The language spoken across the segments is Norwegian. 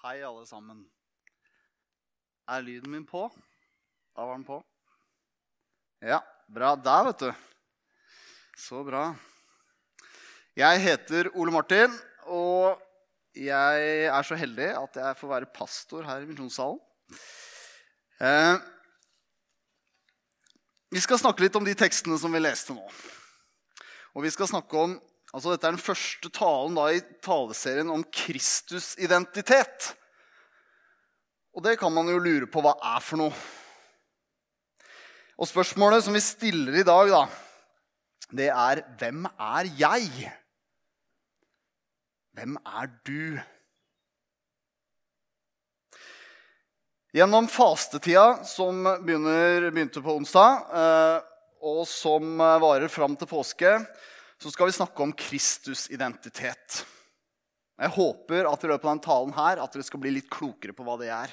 Hei, alle sammen. Er lyden min på? Da var den på. Ja, bra. Der, vet du. Så bra. Jeg heter Ole Martin, og jeg er så heldig at jeg får være pastor her i Misjonssalen. Eh, vi skal snakke litt om de tekstene som vi leste nå. Og vi skal snakke om Altså, dette er den første talen da, i taleserien om Kristus' identitet. Og det kan man jo lure på hva er for noe. Og spørsmålet som vi stiller i dag, da, det er hvem er jeg? Hvem er du? Gjennom fastetida, som begynner, begynte på onsdag, eh, og som varer fram til påske, så skal vi snakke om Kristus' identitet. Jeg håper at løpet av denne talen her, at dere skal bli litt klokere på hva det er.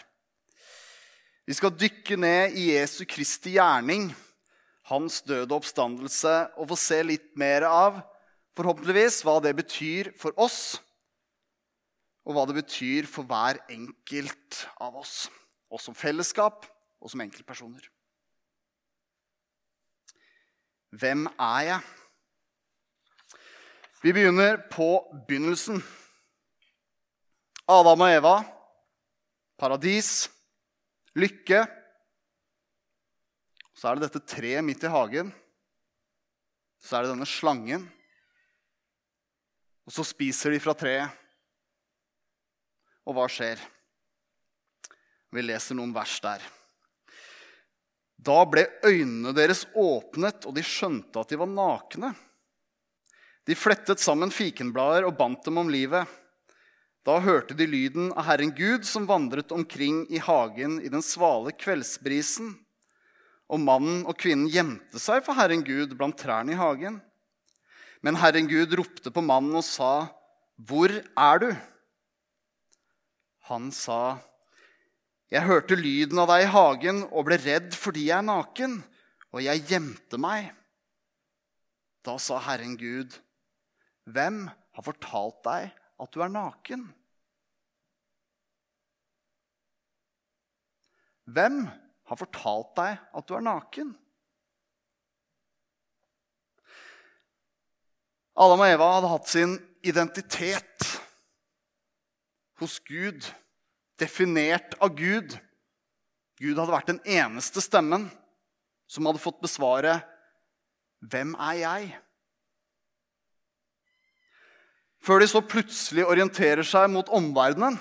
Vi skal dykke ned i Jesu Kristi gjerning, hans døde oppstandelse, og få se litt mer av forhåpentligvis hva det betyr for oss, og hva det betyr for hver enkelt av oss. Oss som fellesskap og som enkeltpersoner. Hvem er jeg? Vi begynner på begynnelsen. Adam og Eva, paradis, lykke. Så er det dette treet midt i hagen. Så er det denne slangen. Og så spiser de fra treet. Og hva skjer? Vi leser noen vers der. Da ble øynene deres åpnet, og de skjønte at de var nakne. De flettet sammen fikenblader og bandt dem om livet. Da hørte de lyden av Herren Gud som vandret omkring i hagen i den svale kveldsbrisen. Og mannen og kvinnen gjemte seg for Herren Gud blant trærne i hagen. Men Herren Gud ropte på mannen og sa, 'Hvor er du?' Han sa, 'Jeg hørte lyden av deg i hagen og ble redd fordi jeg er naken, og jeg gjemte meg.' Da sa Herren Gud, hvem har fortalt deg at du er naken? Hvem har fortalt deg at du er naken? Adam og Eva hadde hatt sin identitet hos Gud, definert av Gud. Gud hadde vært den eneste stemmen som hadde fått besvare 'Hvem er jeg?' Før de så plutselig orienterer seg mot omverdenen.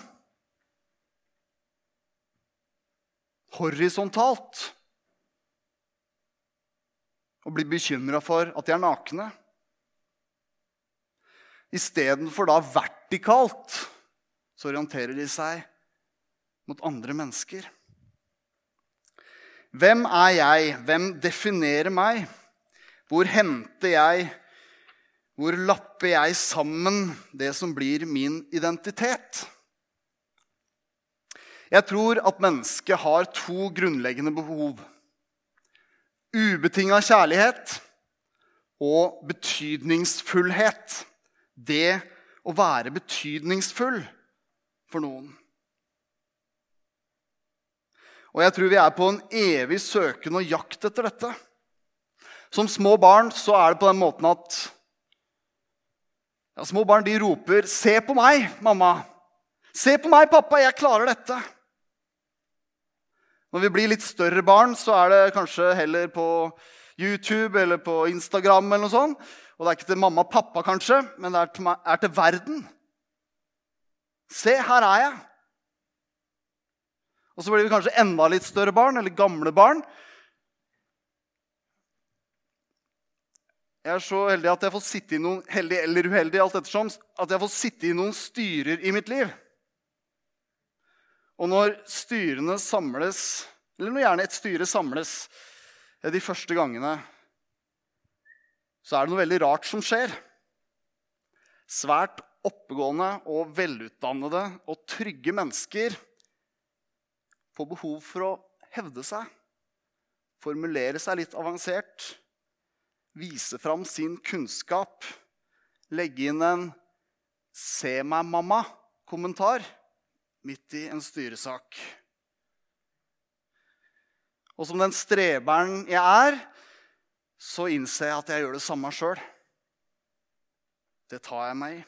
Horisontalt. Og blir bekymra for at de er nakne. Istedenfor da vertikalt så orienterer de seg mot andre mennesker. Hvem er jeg? Hvem definerer meg? Hvor henter jeg hvor lapper jeg sammen det som blir min identitet? Jeg tror at mennesket har to grunnleggende behov. Ubetinga kjærlighet og betydningsfullhet. Det å være betydningsfull for noen. Og jeg tror vi er på en evig søken og jakt etter dette. Som små barn så er det på den måten at ja, små barn de roper 'Se på meg, mamma'. 'Se på meg, pappa. Jeg klarer dette'. Når vi blir litt større barn, så er det kanskje heller på YouTube eller på Instagram. eller noe sånt. Og det er ikke til mamma og pappa, kanskje, men det er til, er til verden. Se, her er jeg. Og så blir vi kanskje enda litt større barn eller gamle barn. Jeg er så heldig at jeg får sitte i noen heldig eller uheldig, alt ettersom, at jeg får sitte i noen styrer i mitt liv. Og når styrene samles, eller når gjerne et styre samles eh, de første gangene, så er det noe veldig rart som skjer. Svært oppegående og velutdannede og trygge mennesker får behov for å hevde seg, formulere seg litt avansert vise fram sin kunnskap, legge inn en 'se meg, mamma'-kommentar midt i en styresak. Og som den streberen jeg er, så innser jeg at jeg gjør det samme sjøl. Det tar jeg meg i.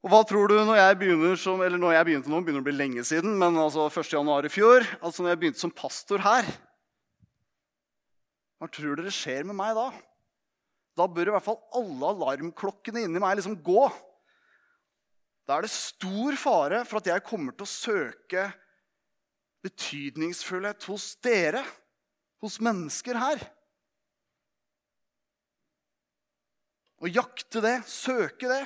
Og hva tror du når jeg begynner som, eller når jeg begynte nå, begynner å bli lenge siden, men altså 1. januar i fjor, altså når jeg begynte som pastor her Hva tror dere skjer med meg da? Da bør i hvert fall alle alarmklokkene inni meg liksom gå. Da er det stor fare for at jeg kommer til å søke betydningsfullhet hos dere, hos mennesker her. Å jakte det, søke det.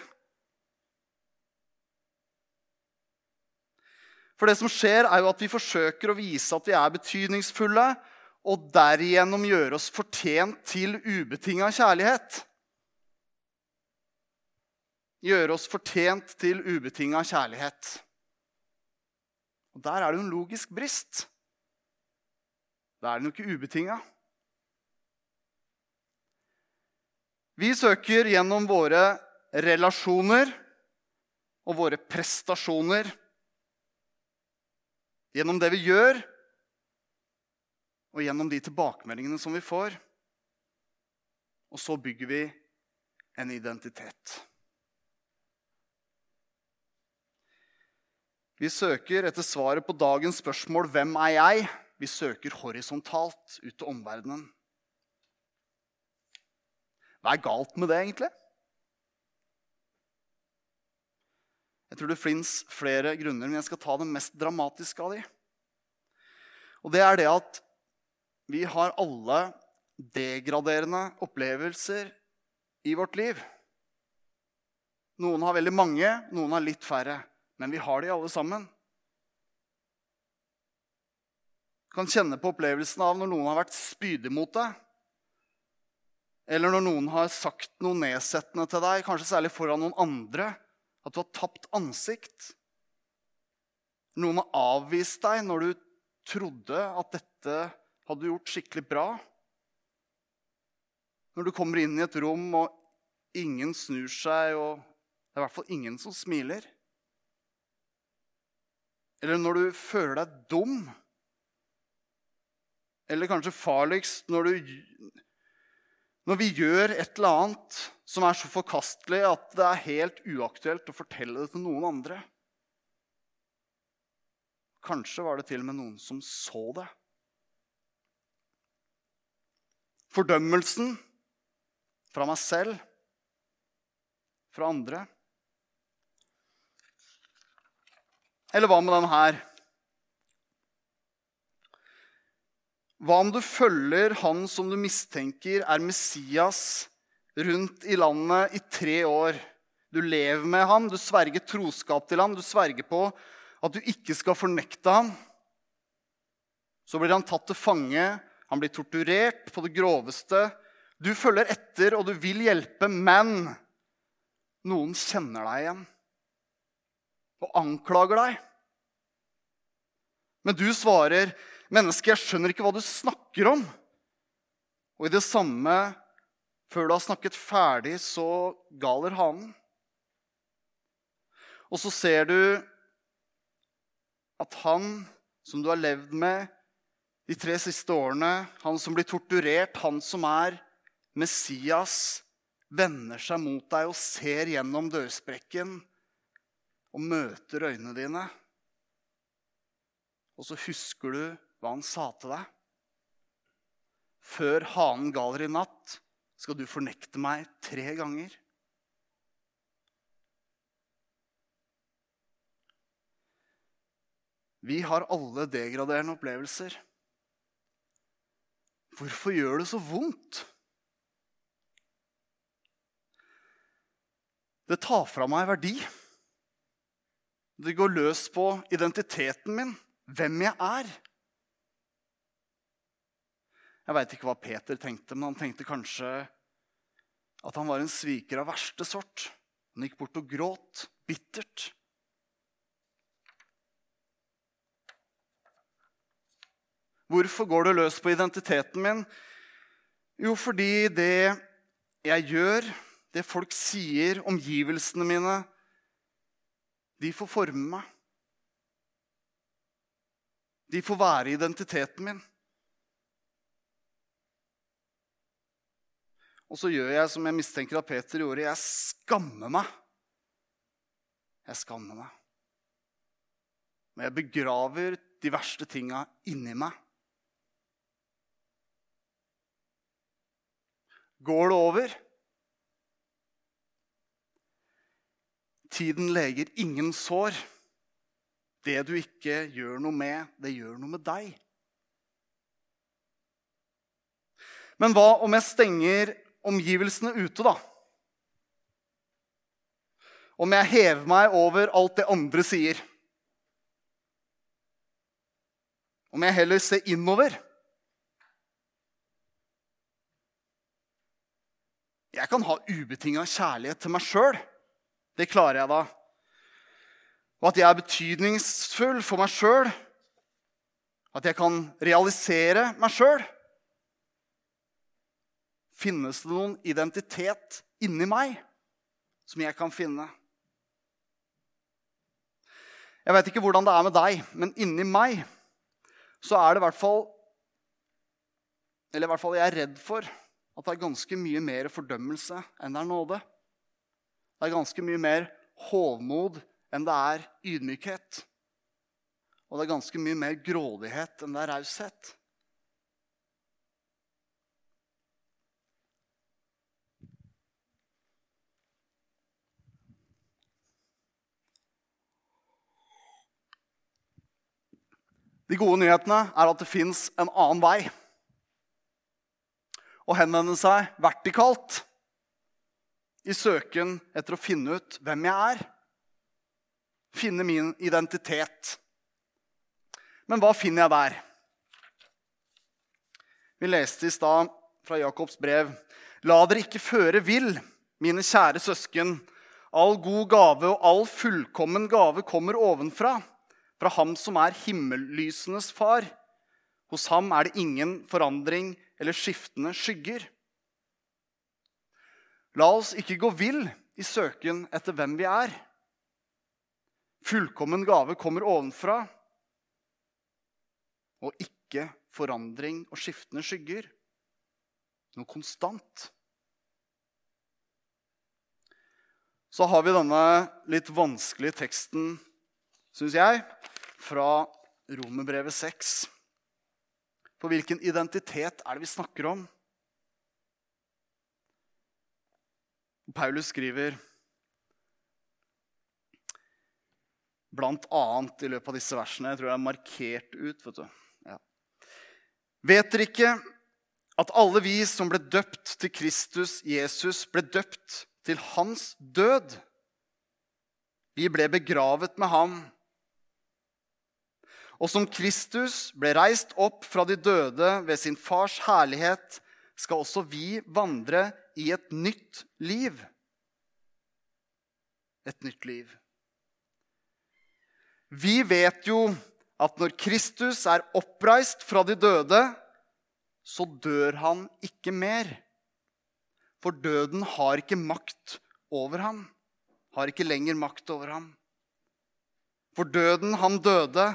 For det som skjer, er jo at vi forsøker å vise at vi er betydningsfulle, og derigjennom gjøre oss fortjent til ubetinga kjærlighet. Gjøre oss fortjent til ubetinga kjærlighet. Og Der er det jo en logisk brist. Da er den jo ikke ubetinga. Vi søker gjennom våre relasjoner og våre prestasjoner Gjennom det vi gjør, og gjennom de tilbakemeldingene som vi får. Og så bygger vi en identitet. Vi søker etter svaret på dagens spørsmål 'Hvem er jeg?' Vi søker horisontalt ut til omverdenen. Hva er galt med det, egentlig? Jeg tror det fins flere grunner, men jeg skal ta den mest dramatiske av de. Og det er det at vi har alle degraderende opplevelser i vårt liv. Noen har veldig mange, noen har litt færre. Men vi har de alle sammen. Du kan kjenne på opplevelsen av når noen har vært spydig mot deg. Eller når noen har sagt noe nedsettende til deg, kanskje særlig foran noen andre. At du har tapt ansikt. Noen har avvist deg når du trodde at dette hadde du gjort skikkelig bra. Når du kommer inn i et rom, og ingen snur seg, og det er i hvert fall ingen som smiler. Eller når du føler deg dum. Eller kanskje farligst når du når vi gjør et eller annet som er så forkastelig at det er helt uaktuelt å fortelle det til noen andre. Kanskje var det til og med noen som så det. Fordømmelsen fra meg selv, fra andre. Eller hva med den her? Hva om du følger han som du mistenker er Messias, rundt i landet i tre år? Du lever med ham, du sverger troskap til ham, du sverger på at du ikke skal fornekte ham. Så blir han tatt til fange, han blir torturert på det groveste. Du følger etter, og du vil hjelpe, men noen kjenner deg igjen og anklager deg. Men du svarer 'Menneske, jeg skjønner ikke hva du snakker om.' Og i det samme, før du har snakket ferdig, så galer hanen. Og så ser du at han som du har levd med de tre siste årene, han som blir torturert, han som er Messias, vender seg mot deg og ser gjennom dørsprekken og møter øynene dine. Og så husker du hva han sa til deg. Før hanen galer i natt, skal du fornekte meg tre ganger. Vi har alle degraderende opplevelser. Hvorfor gjør det så vondt? Det tar fra meg verdi. Det går løs på identiteten min, hvem jeg er. Jeg veit ikke hva Peter tenkte, men han tenkte kanskje at han var en sviker av verste sort. Han gikk bort og gråt bittert. Hvorfor går det løs på identiteten min? Jo, fordi det jeg gjør, det folk sier, omgivelsene mine, de får forme meg. De får være identiteten min. Og så gjør jeg som jeg mistenker at Peter gjorde. Jeg skammer meg. Jeg skammer meg. Men jeg begraver de verste tinga inni meg. Går det over? Tiden leger ingen sår. Det du ikke gjør noe med, det gjør noe med deg. Men hva om jeg stenger omgivelsene ute, da? Om jeg hever meg over alt det andre sier? Om jeg heller ser innover? Jeg kan ha ubetinga kjærlighet til meg sjøl. Det klarer jeg da. Og at jeg er betydningsfull for meg sjøl. At jeg kan realisere meg sjøl. Finnes det noen identitet inni meg som jeg kan finne? Jeg vet ikke hvordan det er med deg, men inni meg så er det i hvert fall Eller i hvert fall jeg er redd for at det er ganske mye mer fordømmelse enn det er nåde. Det er ganske mye mer hovmod enn det er ydmykhet. Og det er ganske mye mer grådighet enn det er raushet. De gode nyhetene er at det fins en annen vei. Å henvende seg vertikalt i søken etter å finne ut hvem jeg er. Finne min identitet. Men hva finner jeg der? Vi leste i stad fra Jakobs brev. La dere ikke føre vill, mine kjære søsken. All god gave og all fullkommen gave kommer ovenfra fra ham som er himmellysenes far. Hos ham er det ingen forandring eller skiftende skygger. La oss ikke gå vill i søken etter hvem vi er. Fullkommen gave kommer ovenfra, og ikke forandring og skiftende skygger. Noe konstant. Så har vi denne litt vanskelige teksten, syns jeg, fra Romerbrevet 6. For hvilken identitet er det vi snakker om? Paulus skriver blant annet i løpet av disse versene Jeg tror det er markert ut. Vet, ja. vet dere ikke at alle vi som ble døpt til Kristus Jesus, ble døpt til hans død? Vi ble begravet med ham og som Kristus ble reist opp fra de døde ved sin fars herlighet, skal også vi vandre i et nytt liv. Et nytt liv. Vi vet jo at når Kristus er oppreist fra de døde, så dør han ikke mer. For døden har ikke makt over ham. Har ikke lenger makt over ham. For døden han døde,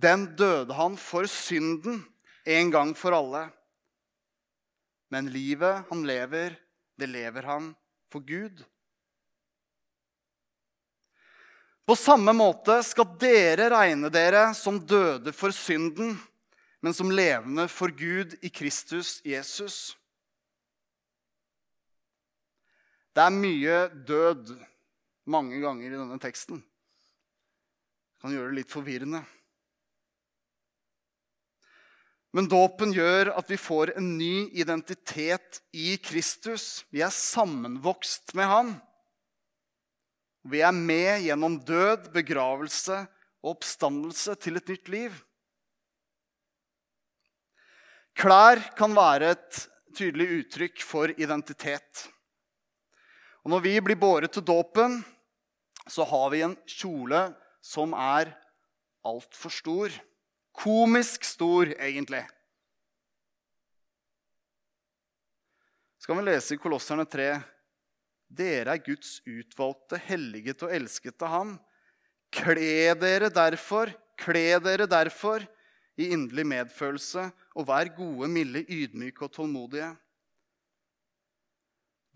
den døde han for synden en gang for alle. Men livet han lever, det lever han for Gud. På samme måte skal dere regne dere som døde for synden, men som levende for Gud i Kristus Jesus. Det er mye død mange ganger i denne teksten. Det kan gjøre det litt forvirrende. Men dåpen gjør at vi får en ny identitet i Kristus. Vi er sammenvokst med ham. Vi er med gjennom død, begravelse og oppstandelse til et nytt liv. Klær kan være et tydelig uttrykk for identitet. Og når vi blir båret til dåpen, så har vi en kjole som er altfor stor. Komisk stor, egentlig. Skal vi lese i Kolosserne 3.: Dere er Guds utvalgte, helliget og elsket av Ham. Kle dere derfor, kle dere derfor i inderlig medfølelse, og vær gode, milde, ydmyke og tålmodige.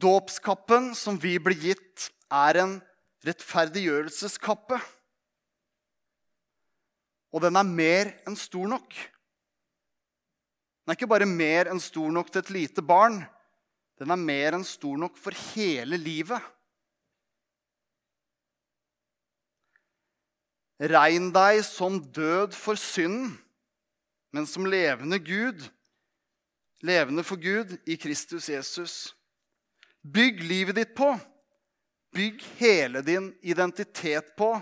Dåpskappen som vi blir gitt, er en rettferdiggjørelseskappe. Og den er mer enn stor nok. Den er ikke bare mer enn stor nok til et lite barn. Den er mer enn stor nok for hele livet. Regn deg som død for synden, men som levende Gud, levende for Gud i Kristus Jesus. Bygg livet ditt på, bygg hele din identitet på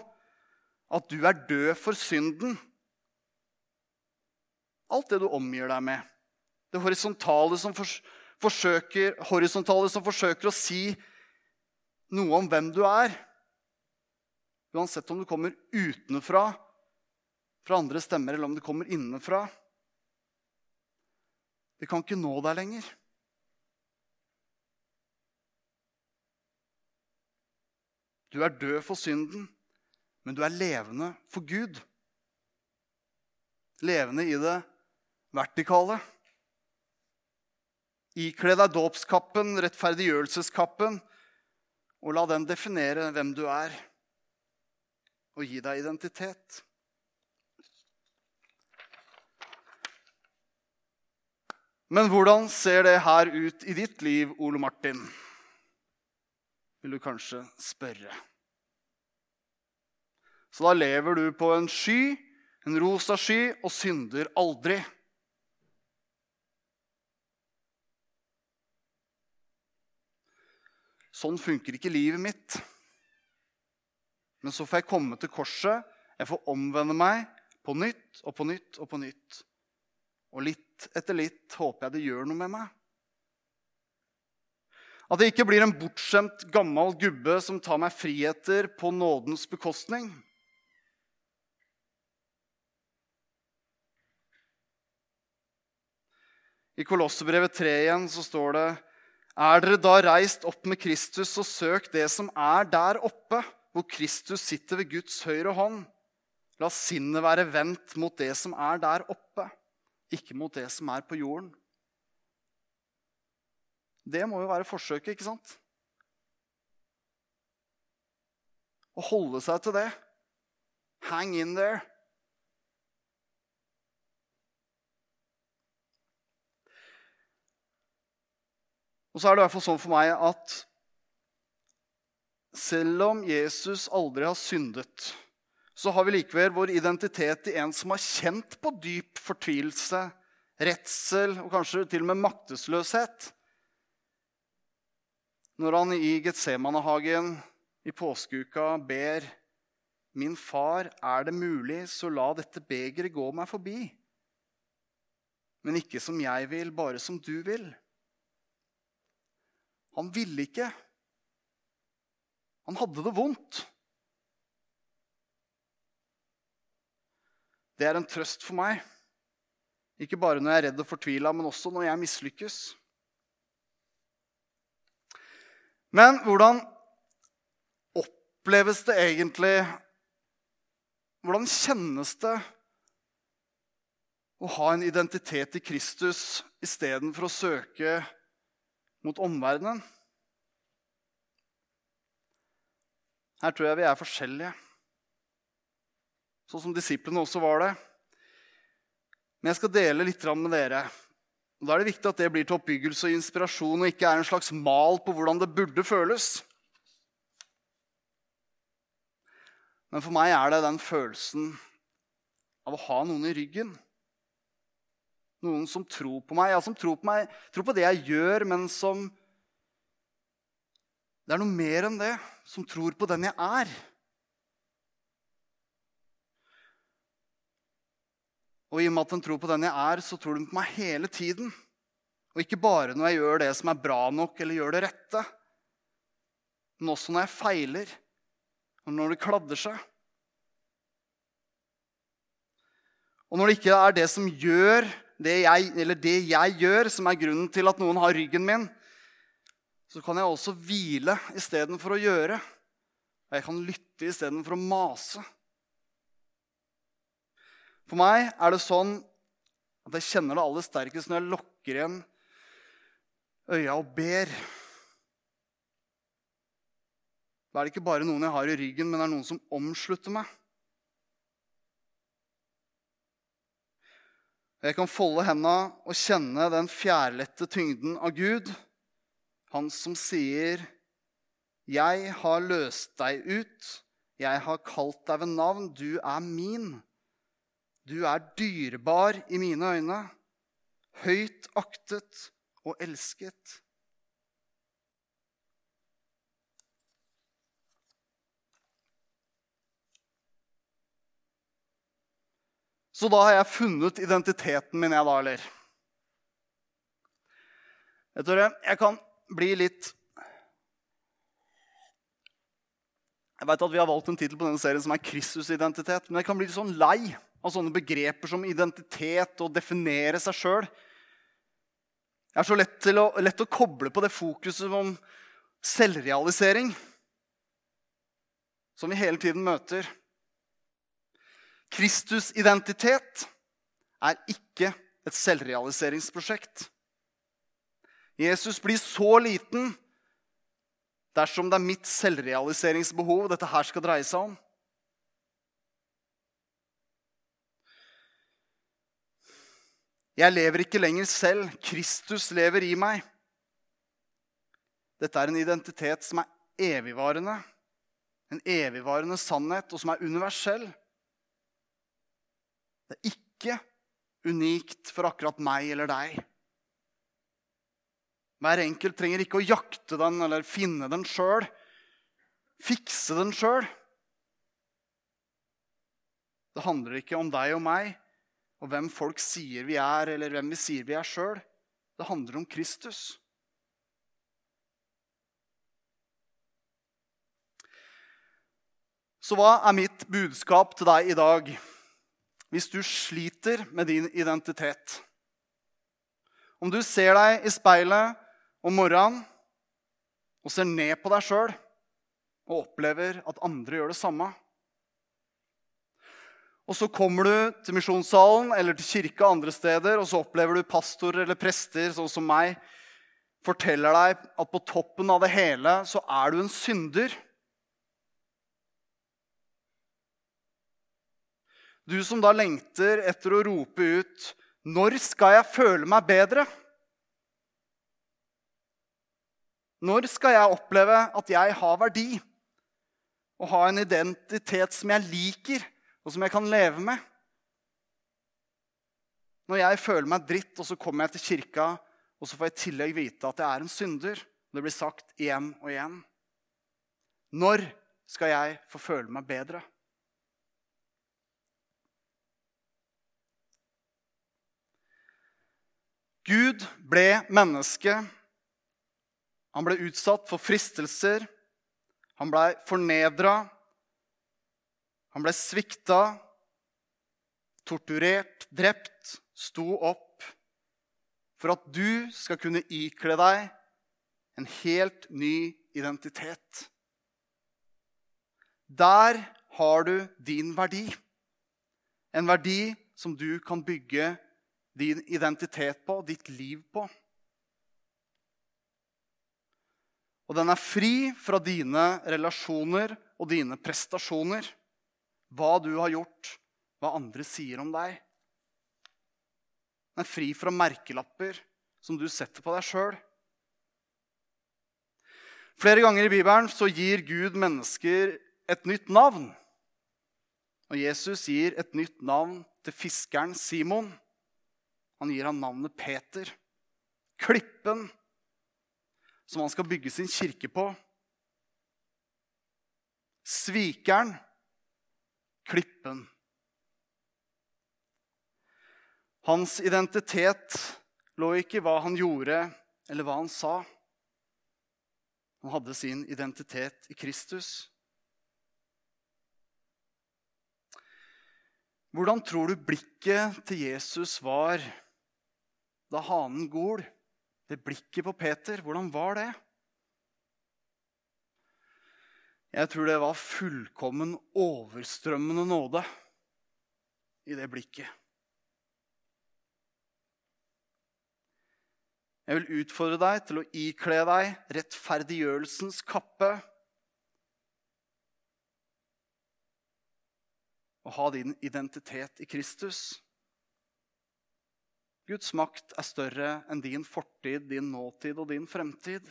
at du er død for synden. Alt det du omgir deg med. Det horisontale som, forsøker, horisontale som forsøker å si noe om hvem du er. Uansett om du kommer utenfra, fra andre stemmer, eller om du kommer innenfra. Det kan ikke nå deg lenger. Du er død for synden, men du er levende for Gud. Levende i det vertikale. Ikle deg dåpskappen, rettferdiggjørelseskappen, og la den definere hvem du er, og gi deg identitet. Men hvordan ser det her ut i ditt liv, Ole Martin? Vil du kanskje spørre. Så da lever du på en sky, en rosa sky, og synder aldri. Sånn funker ikke livet mitt. Men så får jeg komme til korset, jeg får omvende meg på nytt og på nytt og på nytt. Og litt etter litt håper jeg det gjør noe med meg. At jeg ikke blir en bortskjemt, gammel gubbe som tar meg friheter på nådens bekostning. I Kolossebrevet 3 igjen så står det er dere da reist opp med Kristus, og søk det som er der oppe, hvor Kristus sitter ved Guds høyre hånd. La sinnet være vendt mot det som er der oppe, ikke mot det som er på jorden. Det må jo være forsøket, ikke sant? Å holde seg til det. Hang in there. Og så er det i hvert fall sånn for meg at selv om Jesus aldri har syndet, så har vi likevel vår identitet i en som har kjent på dyp fortvilelse, redsel og kanskje til og med maktesløshet. Når han i Getsemanehagen i påskeuka ber Min far, er det mulig, så la dette begeret gå meg forbi. Men ikke som jeg vil, bare som du vil. Han ville ikke. Han hadde det vondt. Det er en trøst for meg. Ikke bare når jeg er redd og fortvila, men også når jeg mislykkes. Men hvordan oppleves det egentlig Hvordan kjennes det å ha en identitet i Kristus istedenfor å søke mot omverdenen. Her tror jeg vi er forskjellige, sånn som disiplene også var det. Men jeg skal dele litt med dere. Og Da er det viktig at det blir til oppbyggelse og inspirasjon og ikke er en slags mal på hvordan det burde føles. Men for meg er det den følelsen av å ha noen i ryggen. Noen som tror på meg, ja, som tror på, meg, tror på det jeg gjør, men som Det er noe mer enn det. Som tror på den jeg er. Og i og med at den tror på den jeg er, så tror den på meg hele tiden. Og ikke bare når jeg gjør det som er bra nok, eller gjør det rette. Men også når jeg feiler, og når det kladder seg. Og når det ikke er det som gjør det jeg, eller det jeg gjør, som er grunnen til at noen har ryggen min, så kan jeg også hvile istedenfor å gjøre. Og jeg kan lytte istedenfor å mase. For meg er det sånn at jeg kjenner det aller sterkest når jeg lukker igjen øya og ber. Da er det ikke bare noen jeg har i ryggen, men det er noen som omslutter meg. Jeg kan folde henda og kjenne den fjærlette tyngden av Gud, han som sier, 'Jeg har løst deg ut, jeg har kalt deg ved navn, du er min.' Du er dyrebar i mine øyne, høyt aktet og elsket. Så da har jeg funnet identiteten min, jeg da, eller? Vet dere, jeg kan bli litt Jeg vet at vi har valgt en tittel på denne serien som er Kristusidentitet. Men jeg kan bli litt sånn lei av sånne begreper som identitet og definere seg sjøl. Jeg er så lett, å, lett å koble på det fokuset om selvrealisering som vi hele tiden møter. Kristusidentitet er ikke et selvrealiseringsprosjekt. Jesus blir så liten dersom det er mitt selvrealiseringsbehov dette her skal dreie seg om. Jeg lever ikke lenger selv. Kristus lever i meg. Dette er en identitet som er evigvarende, en evigvarende sannhet, og som er universell. Det er ikke unikt for akkurat meg eller deg. Hver enkelt trenger ikke å jakte den eller finne den sjøl. Fikse den sjøl. Det handler ikke om deg og meg og hvem folk sier vi er, eller hvem vi sier vi er sjøl. Det handler om Kristus. Så hva er mitt budskap til deg i dag? Hvis du sliter med din identitet. Om du ser deg i speilet om morgenen og ser ned på deg sjøl og opplever at andre gjør det samme. Og så kommer du til misjonssalen eller til kirka andre steder, og så opplever du pastorer eller prester sånn som meg forteller deg at på toppen av det hele så er du en synder. Du som da lengter etter å rope ut 'Når skal jeg føle meg bedre?' Når skal jeg oppleve at jeg har verdi og ha en identitet som jeg liker, og som jeg kan leve med? Når jeg føler meg dritt, og så kommer jeg til kirka, og så får jeg i tillegg vite at jeg er en synder. Det blir sagt igjen og igjen. Når skal jeg få føle meg bedre? Gud ble menneske. Han ble utsatt for fristelser. Han ble fornedra. Han ble svikta, torturert, drept, sto opp for at du skal kunne ikle deg en helt ny identitet. Der har du din verdi. En verdi som du kan bygge din identitet på, ditt liv på. Og den er fri fra dine relasjoner og dine prestasjoner. Hva du har gjort, hva andre sier om deg. Den er fri fra merkelapper som du setter på deg sjøl. Flere ganger i Bibelen så gir Gud mennesker et nytt navn. Og Jesus gir et nytt navn til fiskeren Simon. Han gir ham navnet Peter. Klippen som han skal bygge sin kirke på. Svikeren. Klippen. Hans identitet lå ikke i hva han gjorde, eller hva han sa. Han hadde sin identitet i Kristus. Hvordan tror du blikket til Jesus var da hanen gol. Det blikket på Peter, hvordan var det? Jeg tror det var fullkommen overstrømmende nåde. i det blikket. Jeg vil utfordre deg til å ikle deg rettferdiggjørelsens kappe. Og ha din identitet i Kristus. Guds makt er større enn din fortid, din nåtid og din fremtid.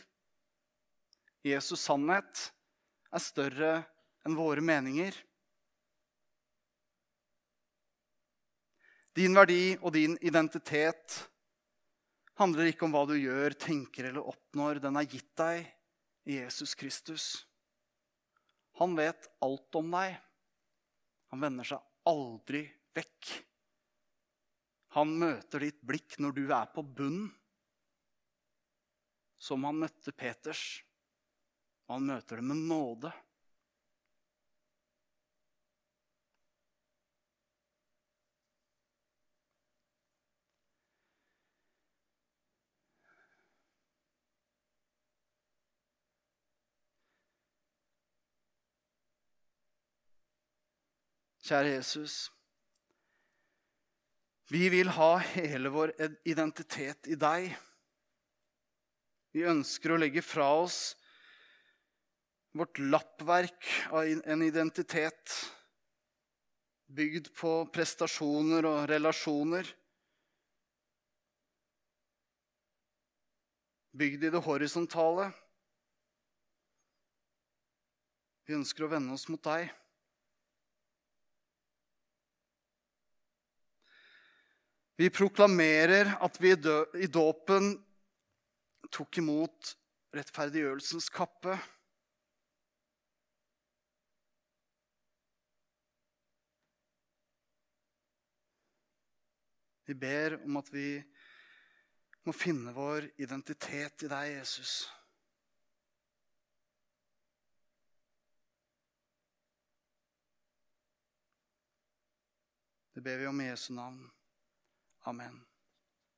Jesus' sannhet er større enn våre meninger. Din verdi og din identitet handler ikke om hva du gjør, tenker eller oppnår. Den er gitt deg i Jesus Kristus. Han vet alt om deg. Han vender seg aldri vekk. Han møter ditt blikk når du er på bunnen, som han møtte Peters. Han møter det med nåde. Kjære Jesus. Vi vil ha hele vår identitet i deg. Vi ønsker å legge fra oss vårt lappverk av en identitet bygd på prestasjoner og relasjoner. Bygd i det horisontale. Vi ønsker å vende oss mot deg. Vi proklamerer at vi i dåpen tok imot rettferdiggjørelsens kappe. Vi ber om at vi må finne vår identitet i deg, Jesus. Det ber vi om i Jesu navn. Amen.